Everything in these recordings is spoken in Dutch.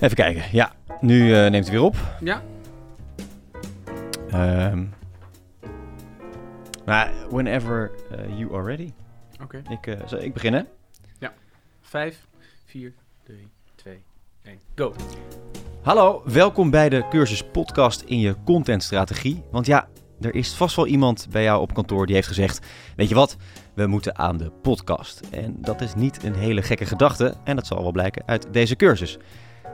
Even kijken. Ja, nu uh, neemt het weer op. Ja. Um, nou, whenever uh, you are ready. Oké. Ik, uh, zal ik beginnen? Ja. 5, 4, 3, 2, 1, go. Hallo, welkom bij de cursus podcast in je contentstrategie. Want ja, er is vast wel iemand bij jou op kantoor die heeft gezegd: Weet je wat, we moeten aan de podcast. En dat is niet een hele gekke gedachte en dat zal wel blijken uit deze cursus.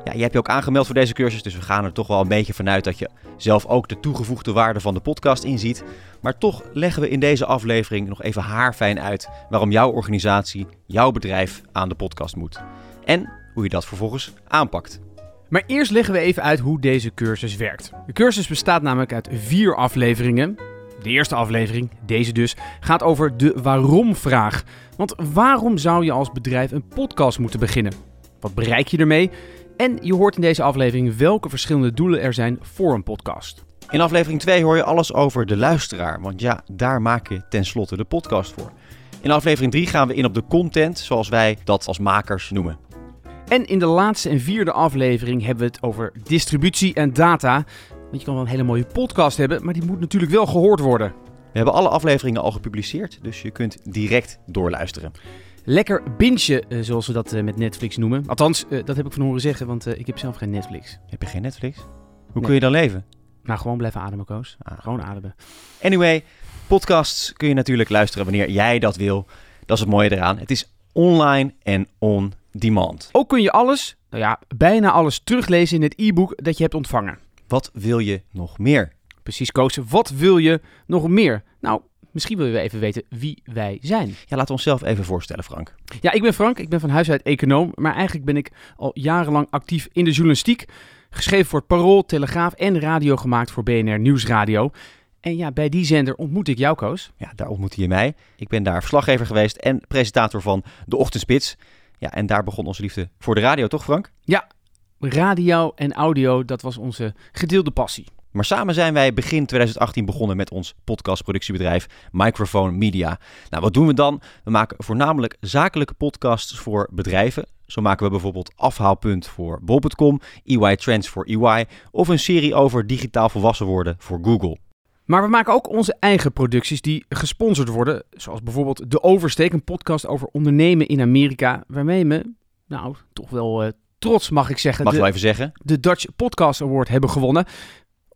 Ja, je hebt je ook aangemeld voor deze cursus, dus we gaan er toch wel een beetje vanuit dat je zelf ook de toegevoegde waarde van de podcast inziet. Maar toch leggen we in deze aflevering nog even haarfijn uit waarom jouw organisatie, jouw bedrijf aan de podcast moet. En hoe je dat vervolgens aanpakt. Maar eerst leggen we even uit hoe deze cursus werkt. De cursus bestaat namelijk uit vier afleveringen. De eerste aflevering, deze dus, gaat over de waarom-vraag. Want waarom zou je als bedrijf een podcast moeten beginnen? Wat bereik je ermee? En je hoort in deze aflevering welke verschillende doelen er zijn voor een podcast. In aflevering 2 hoor je alles over de luisteraar, want ja, daar maak je tenslotte de podcast voor. In aflevering 3 gaan we in op de content, zoals wij dat als makers noemen. En in de laatste en vierde aflevering hebben we het over distributie en data. Want je kan wel een hele mooie podcast hebben, maar die moet natuurlijk wel gehoord worden. We hebben alle afleveringen al gepubliceerd, dus je kunt direct doorluisteren. Lekker bintje, eh, zoals we dat eh, met Netflix noemen. Althans, eh, dat heb ik van horen zeggen, want ik heb zelf geen Netflix. Heb je geen Netflix? Hoe kun je dan leven? Nou, gewoon blijven ademen, Koos. Ah. Gewoon ademen. Anyway, podcasts kun je natuurlijk luisteren wanneer jij dat wil. Dat is het mooie eraan. Het is online en on demand. Ook kun je alles, nou ja, bijna alles teruglezen in het e-book dat je hebt ontvangen. Wat wil je nog meer? Precies, Koos. Wat wil je nog meer? Nou, Misschien willen we even weten wie wij zijn. Ja, laten we onszelf even voorstellen, Frank. Ja, ik ben Frank. Ik ben van huis uit econoom. Maar eigenlijk ben ik al jarenlang actief in de journalistiek. Geschreven voor het Parool, Telegraaf en radio gemaakt voor BNR Nieuwsradio. En ja, bij die zender ontmoet ik jou, Koos. Ja, daar ontmoette je mij. Ik ben daar verslaggever geweest en presentator van De Ochtendspits. Ja, en daar begon onze liefde voor de radio, toch Frank? Ja, radio en audio, dat was onze gedeelde passie. Maar samen zijn wij begin 2018 begonnen met ons podcastproductiebedrijf Microphone Media. Nou, wat doen we dan? We maken voornamelijk zakelijke podcasts voor bedrijven. Zo maken we bijvoorbeeld Afhaalpunt voor bol.com, EY Trends voor EY of een serie over digitaal volwassen worden voor Google. Maar we maken ook onze eigen producties die gesponsord worden. Zoals bijvoorbeeld De Oversteek, een podcast over ondernemen in Amerika. Waarmee we, nou, toch wel uh, trots mag ik zeggen. Mag ik wel even zeggen? De Dutch Podcast Award hebben gewonnen.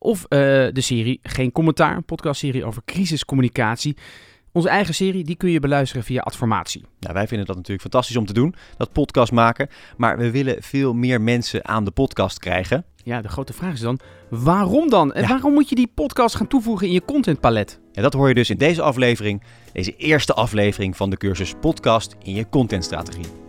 Of uh, de serie Geen Commentaar, een podcastserie over crisiscommunicatie. Onze eigen serie, die kun je beluisteren via Adformatie. Nou, wij vinden dat natuurlijk fantastisch om te doen, dat podcast maken. Maar we willen veel meer mensen aan de podcast krijgen. Ja, de grote vraag is dan, waarom dan? En waarom moet je die podcast gaan toevoegen in je contentpalet? En dat hoor je dus in deze aflevering, deze eerste aflevering van de cursus Podcast in je contentstrategie.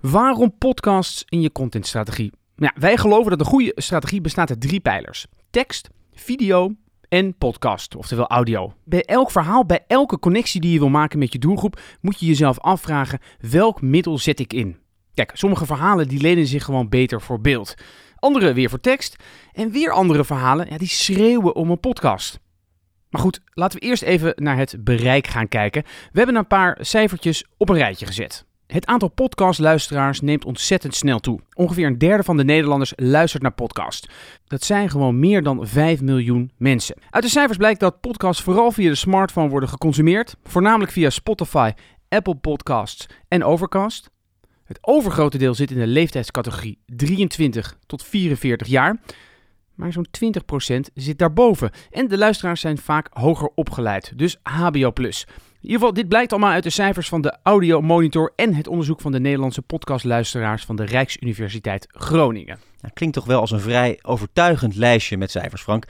Waarom podcasts in je contentstrategie? Ja, wij geloven dat een goede strategie bestaat uit drie pijlers: tekst, video en podcast, oftewel audio. Bij elk verhaal, bij elke connectie die je wil maken met je doelgroep, moet je jezelf afvragen: welk middel zet ik in? Kijk, sommige verhalen die lenen zich gewoon beter voor beeld. Andere weer voor tekst. En weer andere verhalen, ja, die schreeuwen om een podcast. Maar goed, laten we eerst even naar het bereik gaan kijken. We hebben een paar cijfertjes op een rijtje gezet. Het aantal podcastluisteraars neemt ontzettend snel toe. Ongeveer een derde van de Nederlanders luistert naar podcast. Dat zijn gewoon meer dan 5 miljoen mensen. Uit de cijfers blijkt dat podcasts vooral via de smartphone worden geconsumeerd, voornamelijk via Spotify, Apple Podcasts en Overcast. Het overgrote deel zit in de leeftijdscategorie 23 tot 44 jaar. Maar zo'n 20% zit daarboven. En de luisteraars zijn vaak hoger opgeleid, dus HBO. In ieder geval, dit blijkt allemaal uit de cijfers van de Audio Monitor en het onderzoek van de Nederlandse podcastluisteraars van de Rijksuniversiteit Groningen. Nou, klinkt toch wel als een vrij overtuigend lijstje met cijfers, Frank.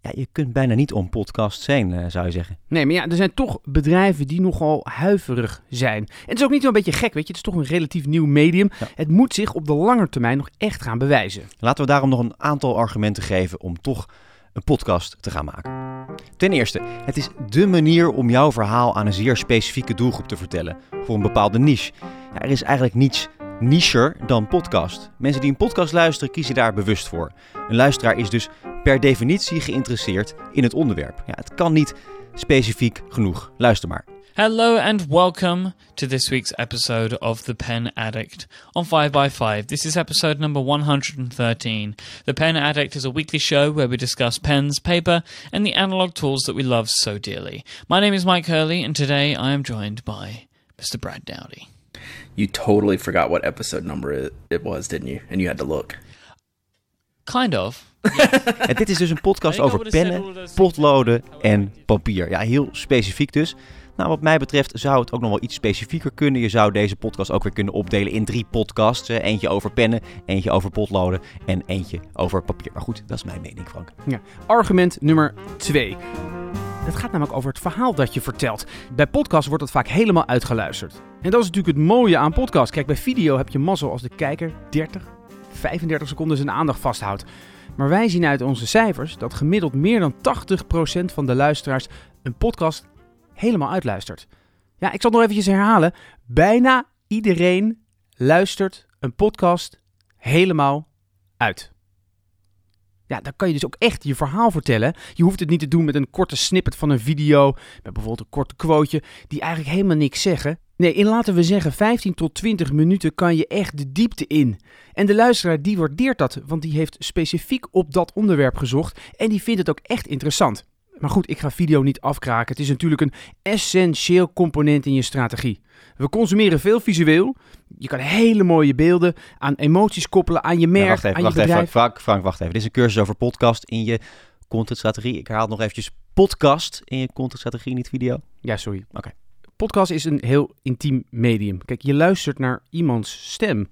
Ja, je kunt bijna niet om podcasts zijn, eh, zou je zeggen. Nee, maar ja, er zijn toch bedrijven die nogal huiverig zijn. En het is ook niet een beetje gek, weet je. Het is toch een relatief nieuw medium. Het moet zich op de lange termijn nog echt gaan bewijzen. Laten we daarom nog een aantal argumenten geven om toch een podcast te gaan maken. Ten eerste, het is dé manier om jouw verhaal aan een zeer specifieke doelgroep te vertellen, voor een bepaalde niche. Ja, er is eigenlijk niets nicher dan podcast. Mensen die een podcast luisteren kiezen daar bewust voor. Een luisteraar is dus per definitie geïnteresseerd in het onderwerp. Ja, het kan niet specifiek genoeg. Luister maar. Hello and welcome to this week's episode of The Pen Addict on 5x5. This is episode number 113. The Pen Addict is a weekly show where we discuss pens, paper, and the analog tools that we love so dearly. My name is Mike Hurley, and today I am joined by Mr. Brad Dowdy. You totally forgot what episode number it, it was, didn't you? And you had to look. Kind of. En dit is dus een podcast I think over would've said all pennen, of those things potloden however en much. papier. Ja, heel specifiek dus. Nou, wat mij betreft zou het ook nog wel iets specifieker kunnen. Je zou deze podcast ook weer kunnen opdelen in drie podcasts. Eh, Eentje over pennen, eentje over potloden en eentje over papier. Maar goed, dat is mijn mening, Frank. Ja. Argument nummer 2. Het gaat namelijk over het verhaal dat je vertelt. Bij podcasts wordt dat vaak helemaal uitgeluisterd. En dat is natuurlijk het mooie aan podcast. Kijk, bij video heb je mazzel als de kijker 30, 35 seconden zijn aandacht vasthoudt. Maar wij zien uit onze cijfers dat gemiddeld meer dan 80% van de luisteraars een podcast helemaal uitluistert. Ja, ik zal het nog eventjes herhalen. Bijna iedereen luistert een podcast helemaal uit. Ja, dan kan je dus ook echt je verhaal vertellen. Je hoeft het niet te doen met een korte snippet van een video, met bijvoorbeeld een korte quoteje, die eigenlijk helemaal niks zeggen. Nee, in laten we zeggen 15 tot 20 minuten kan je echt de diepte in. En de luisteraar die waardeert dat, want die heeft specifiek op dat onderwerp gezocht en die vindt het ook echt interessant. Maar goed, ik ga video niet afkraken. Het is natuurlijk een essentieel component in je strategie. We consumeren veel visueel. Je kan hele mooie beelden aan emoties koppelen, aan je merk, Ja, wacht even, aan wacht je even, bedrijf. Frank, Frank, wacht even. Dit is een cursus over podcast in je contentstrategie. Ik herhaal het nog eventjes. Podcast in je contentstrategie, niet video. Ja, sorry. Oké. Podcast is een heel intiem medium. Kijk, je luistert naar iemands stem.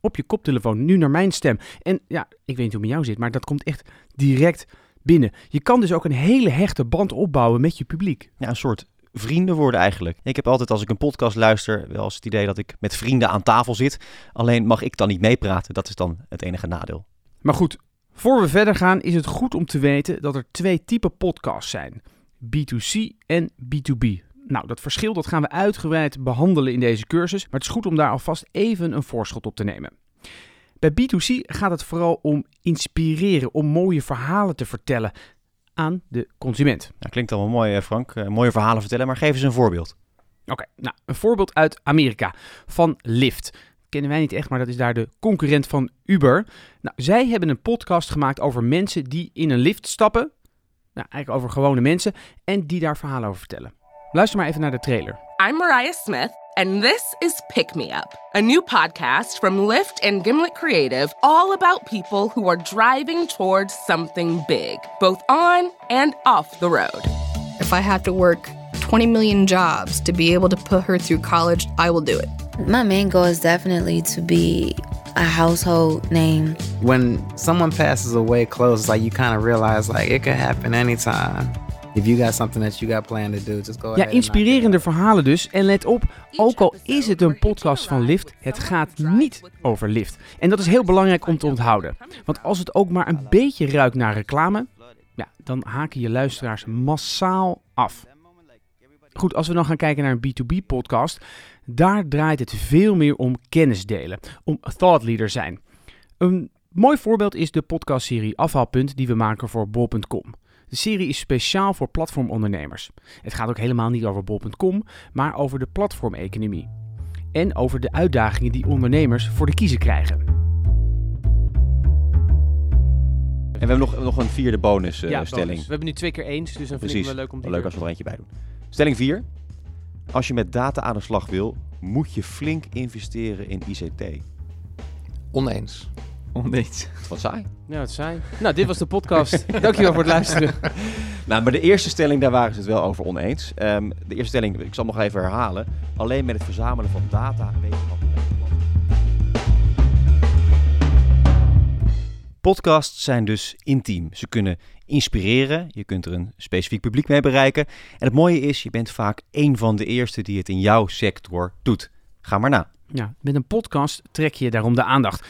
Op je koptelefoon, nu naar mijn stem. En ja, ik weet niet hoe het met jou zit, maar dat komt echt direct binnen. Je kan dus ook een hele hechte band opbouwen met je publiek. Ja, een soort vrienden worden eigenlijk. Ik heb altijd als ik een podcast luister wel eens het idee dat ik met vrienden aan tafel zit. Alleen mag ik dan niet meepraten. Dat is dan het enige nadeel. Maar goed, voor we verder gaan is het goed om te weten dat er twee typen podcasts zijn. B2C en B2B. Nou, dat verschil dat gaan we uitgebreid behandelen in deze cursus, maar het is goed om daar alvast even een voorschot op te nemen. Bij B2C gaat het vooral om inspireren, om mooie verhalen te vertellen aan de consument. Ja, klinkt allemaal mooi, eh, Frank. Eh, mooie verhalen vertellen, maar geef eens een voorbeeld. Oké, nou, een voorbeeld uit Amerika van Lyft. Kennen wij niet echt, maar dat is daar de concurrent van Uber. Nou, zij hebben een podcast gemaakt over mensen die in een lift stappen. Nou, eigenlijk over gewone mensen. En die daar verhalen over vertellen. Luister maar even naar de trailer. I'm Mariah Smith, and this is Pick Me Up, a new podcast from Lyft and Gimlet Creative, all about people who are driving towards something big, both on and off the road. If I have to work 20 million jobs to be able to put her through college, I will do it. My main goal is definitely to be a household name. when someone passes away close, like you kind of realize like it could happen anytime. If you got something that you got planned to do, just go. Ja, inspirerende verhalen dus. En let op, ook al is het een podcast van Lyft, het gaat niet over Lyft. En dat is heel belangrijk om te onthouden. Want als het ook maar een beetje ruikt naar reclame, ja, dan haken je luisteraars massaal af. Goed, als we dan gaan kijken naar een B2B-podcast, daar draait het veel meer om kennis delen, om thought leader zijn. Een mooi voorbeeld is de podcastserie Afhaalpunt die we maken voor bol.com. De serie is speciaal voor platformondernemers. Het gaat ook helemaal niet over bol.com, maar over de platformeconomie. En over de uitdagingen die ondernemers voor de kiezer krijgen. En we hebben nog, nog een vierde bonusstelling. bonus. We hebben nu twee keer eens, dus dan vind ik het wel leuk om Wel leuk als we er eentje bij doen. Stelling 4. Als je met data aan de slag wil, moet je flink investeren in ICT. Oneens. Oneens. Wat saai. Ja, wat saai. Nou, dit was de podcast. Dankjewel voor het luisteren. Nou, maar de eerste stelling, daar waren ze het wel over oneens. Ehm, de eerste stelling, ik zal nog even herhalen. Alleen met het verzamelen van data weet je wat Podcasts zijn dus intiem. Ze kunnen inspireren. Je kunt er een specifiek publiek mee bereiken. En het mooie is, je bent vaak een van de eerste die het in jouw sector doet. Ga maar na. Ja, met een podcast trek je daarom de aandacht.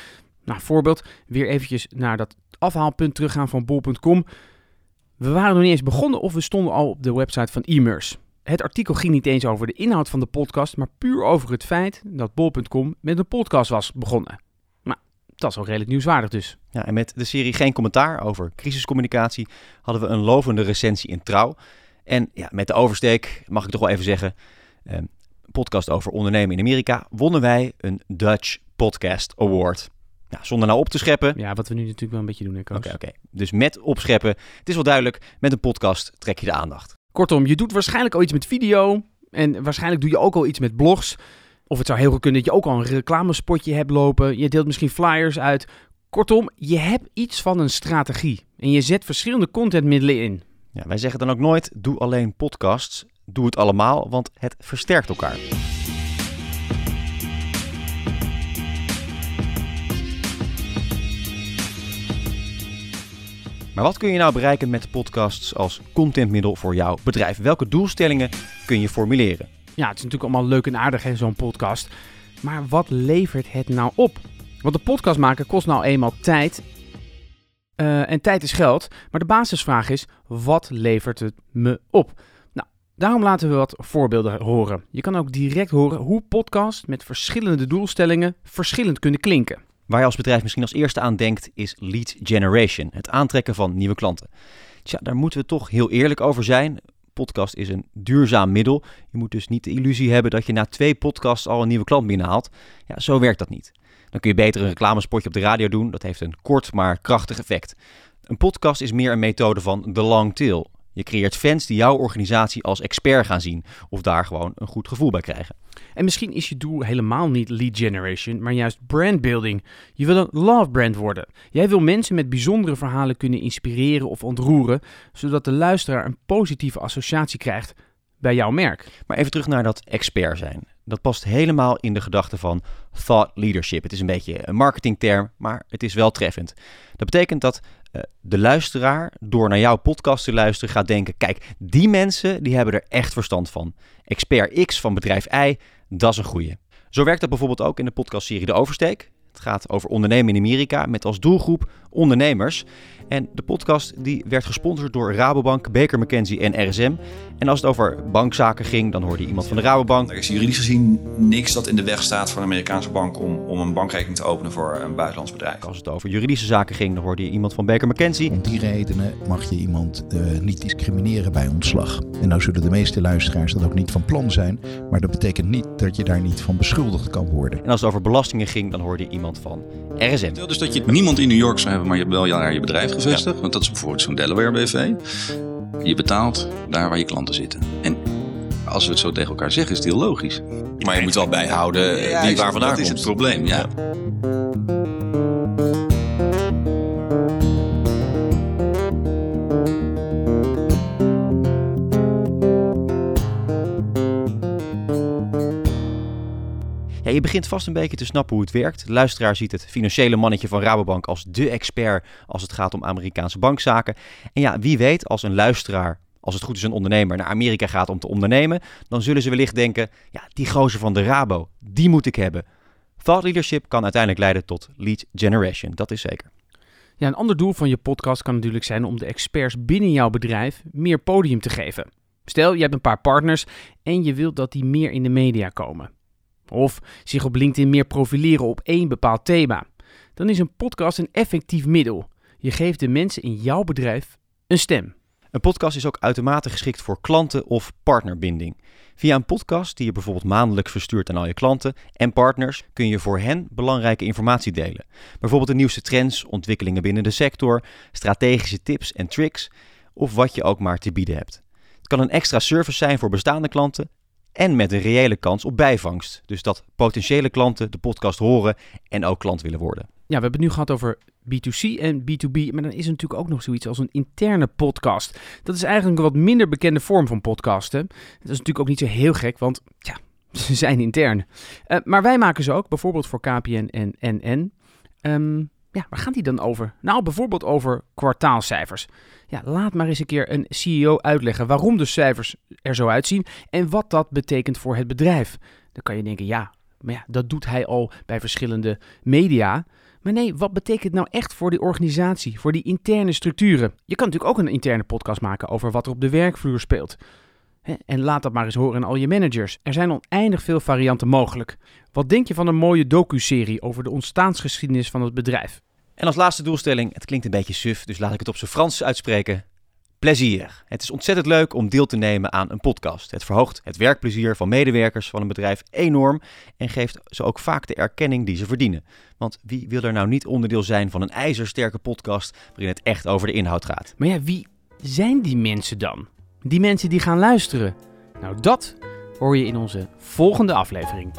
Nou, voorbeeld, weer eventjes naar dat afhaalpunt teruggaan van bol.com. We waren nog niet eens begonnen of we stonden al op de website van Immers. Het artikel ging niet eens over de inhoud van de podcast, maar puur over het feit dat bol.com met een podcast was begonnen. Nou, dat is wel redelijk nieuwswaardig dus. Ja, en met de serie Geen Commentaar over crisiscommunicatie hadden we een lovende recensie in Trouw. En ja, met de oversteek, mag ik toch wel even zeggen, eh, podcast over ondernemen in Amerika, wonnen wij een Dutch Podcast Award. Nou, zonder nou op te scheppen. Ja, wat we nu natuurlijk wel een beetje doen? Oké, oké. Dus met opscheppen. Het is wel duidelijk, met een podcast trek je de aandacht. Kortom, je doet waarschijnlijk al iets met video. En waarschijnlijk doe je ook al iets met blogs. Of het zou heel goed kunnen dat je ook al een reclamespotje hebt lopen. Je deelt misschien flyers uit. Kortom, je hebt iets van een strategie. En je zet verschillende contentmiddelen in. Ja, wij zeggen dan ook nooit, doe alleen podcasts. Doe het allemaal, want het versterkt elkaar. Maar wat kun je nou bereiken met podcasts als contentmiddel voor jouw bedrijf? Welke doelstellingen kun je formuleren? Ja, het is natuurlijk allemaal leuk en aardig, zo'n podcast. Maar wat levert het nou op? Want de podcast maken kost nou eenmaal tijd. Eh, en tijd is geld. Maar de basisvraag is: wat levert het me op? Nou, daarom laten we wat voorbeelden horen. Je kan ook direct horen hoe podcasts met verschillende doelstellingen verschillend kunnen klinken. Waar je als bedrijf misschien als eerste aan denkt, is lead generation, het aantrekken van nieuwe klanten. Tja, daar moeten we toch heel eerlijk over zijn. Podcast is een duurzaam middel. Je moet dus niet de illusie hebben dat je na twee podcasts al een nieuwe klant binnenhaalt. Ja, zo werkt dat niet. Dan kun je beter een reclamespotje op de radio doen. Dat heeft een kort maar krachtig effect. Een podcast is meer een methode van de long tail. Je creëert fans die jouw organisatie als expert gaan zien of daar gewoon een goed gevoel bij krijgen. En misschien is je doel helemaal niet lead generation, maar juist brandbuilding. Je wil een love brand worden. Jij wil mensen met bijzondere verhalen kunnen inspireren of ontroeren, zodat de luisteraar een positieve associatie krijgt bij jouw merk. Maar even terug naar dat expert zijn. Dat past helemaal in de gedachte van thought leadership. Het is een beetje een marketingterm, maar het is wel treffend. Dat betekent dat de luisteraar, door naar jouw podcast te luisteren, gaat denken: kijk, die mensen die hebben er echt verstand van. Expert X van bedrijf Y, dat is een goeie. Zo werkt dat bijvoorbeeld ook in de podcastserie De Oversteek. Het gaat over ondernemen in Amerika met als doelgroep ondernemers. En de podcast die werd gesponsord door Rabobank, Baker McKenzie en RSM. En als het over bankzaken ging, dan hoorde je iemand van de Rabobank. Er is juridisch gezien niks dat in de weg staat voor een Amerikaanse bank om, om een bankrekening te openen voor een buitenlands bedrijf. Als het over juridische zaken ging, dan hoorde je iemand van Baker McKenzie. Om die redenen mag je iemand uh, niet discrimineren bij ontslag. En nou zullen de meeste luisteraars dat ook niet van plan zijn, maar dat betekent niet dat je daar niet van beschuldigd kan worden. En als het over belastingen ging, dan hoorde je iemand van RSM. Stel dus dat je niemand in New York zou hebben, maar je hebt wel daar je bedrijf gevestigd. Ja. Want dat is bijvoorbeeld zo'n Delaware BV. Je betaalt daar waar je klanten zitten. En als we het zo tegen elkaar zeggen, is het heel logisch. Maar je moet wel bijhouden ja, wie waar vandaan komt. Dat is het probleem, ja. Ja. Je begint vast een beetje te snappen hoe het werkt. De luisteraar ziet het financiële mannetje van Rabobank als de expert als het gaat om Amerikaanse bankzaken. En ja, wie weet, als een luisteraar, als het goed is een ondernemer, naar Amerika gaat om te ondernemen, dan zullen ze wellicht denken, ja, die gozer van de Rabo, die moet ik hebben. Thought leadership kan uiteindelijk leiden tot lead generation, dat is zeker. Ja, een ander doel van je podcast kan natuurlijk zijn om de experts binnen jouw bedrijf meer podium te geven. Stel, je hebt een paar partners en je wilt dat die meer in de media komen. Of zich op LinkedIn meer profileren op één bepaald thema. Dan is een podcast een effectief middel. Je geeft de mensen in jouw bedrijf een stem. Een podcast is ook uitermate geschikt voor klanten- of partnerbinding. Via een podcast die je bijvoorbeeld maandelijks verstuurt aan al je klanten en partners, kun je voor hen belangrijke informatie delen. Bijvoorbeeld de nieuwste trends, ontwikkelingen binnen de sector, strategische tips en tricks of wat je ook maar te bieden hebt. Het kan een extra service zijn voor bestaande klanten en met een reële kans op bijvangst. Dus dat potentiële klanten de podcast horen en ook klant willen worden. Ja, we hebben het nu gehad over B2C en B2B, maar dan is er natuurlijk ook nog zoiets als een interne podcast. Dat is eigenlijk een wat minder bekende vorm van podcasten. Dat is natuurlijk ook niet zo heel gek, want ja, ze zijn intern. Uh, maar wij maken ze ook, bijvoorbeeld voor KPN en NN. Ja, waar gaat die dan over? Nou, bijvoorbeeld over kwartaalcijfers. Ja, laat maar eens een keer een CEO uitleggen waarom de cijfers er zo uitzien en wat dat betekent voor het bedrijf. Dan kan je denken, ja, maar ja, dat doet hij al bij verschillende media. Maar nee, wat betekent nou echt voor die organisatie, voor die interne structuren? Je kan natuurlijk ook een interne podcast maken over wat er op de werkvloer speelt. En laat dat maar eens horen aan al je managers. Er zijn oneindig veel varianten mogelijk. Wat denk je van een mooie docu-serie over de ontstaansgeschiedenis van het bedrijf? En als laatste doelstelling, het klinkt een beetje suf, dus laat ik het op zijn Frans uitspreken. plezier. Het is ontzettend leuk om deel te nemen aan een podcast. Het verhoogt het werkplezier van medewerkers van een bedrijf enorm en geeft ze ook vaak de erkenning die ze verdienen. Want wie wil er nou niet onderdeel zijn van een ijzersterke podcast waarin het echt over de inhoud gaat? Maar ja, wie zijn die mensen dan? Die mensen die gaan luisteren. Nou, dat hoor je in onze volgende aflevering.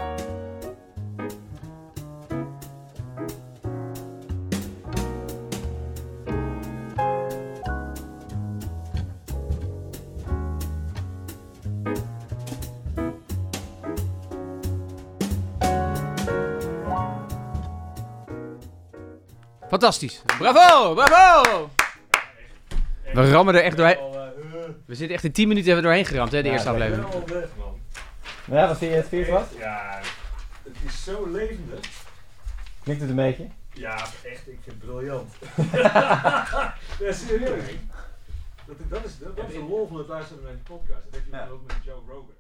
Fantastisch. Bravo, bravo! We rammen er echt doorheen. We zitten echt in 10 minuten hebben we doorheen geramd, hè, de eerste aflevering. Ja, wat vind je het vierde wat? Ja, het is zo levendig. Klinkt het een beetje? Ja, echt, ik vind het briljant. ja, serieus. Dat, dat, is, dat, dat is de lol van het luisteren naar een podcast. Dat heb je ook met Joe Rogan.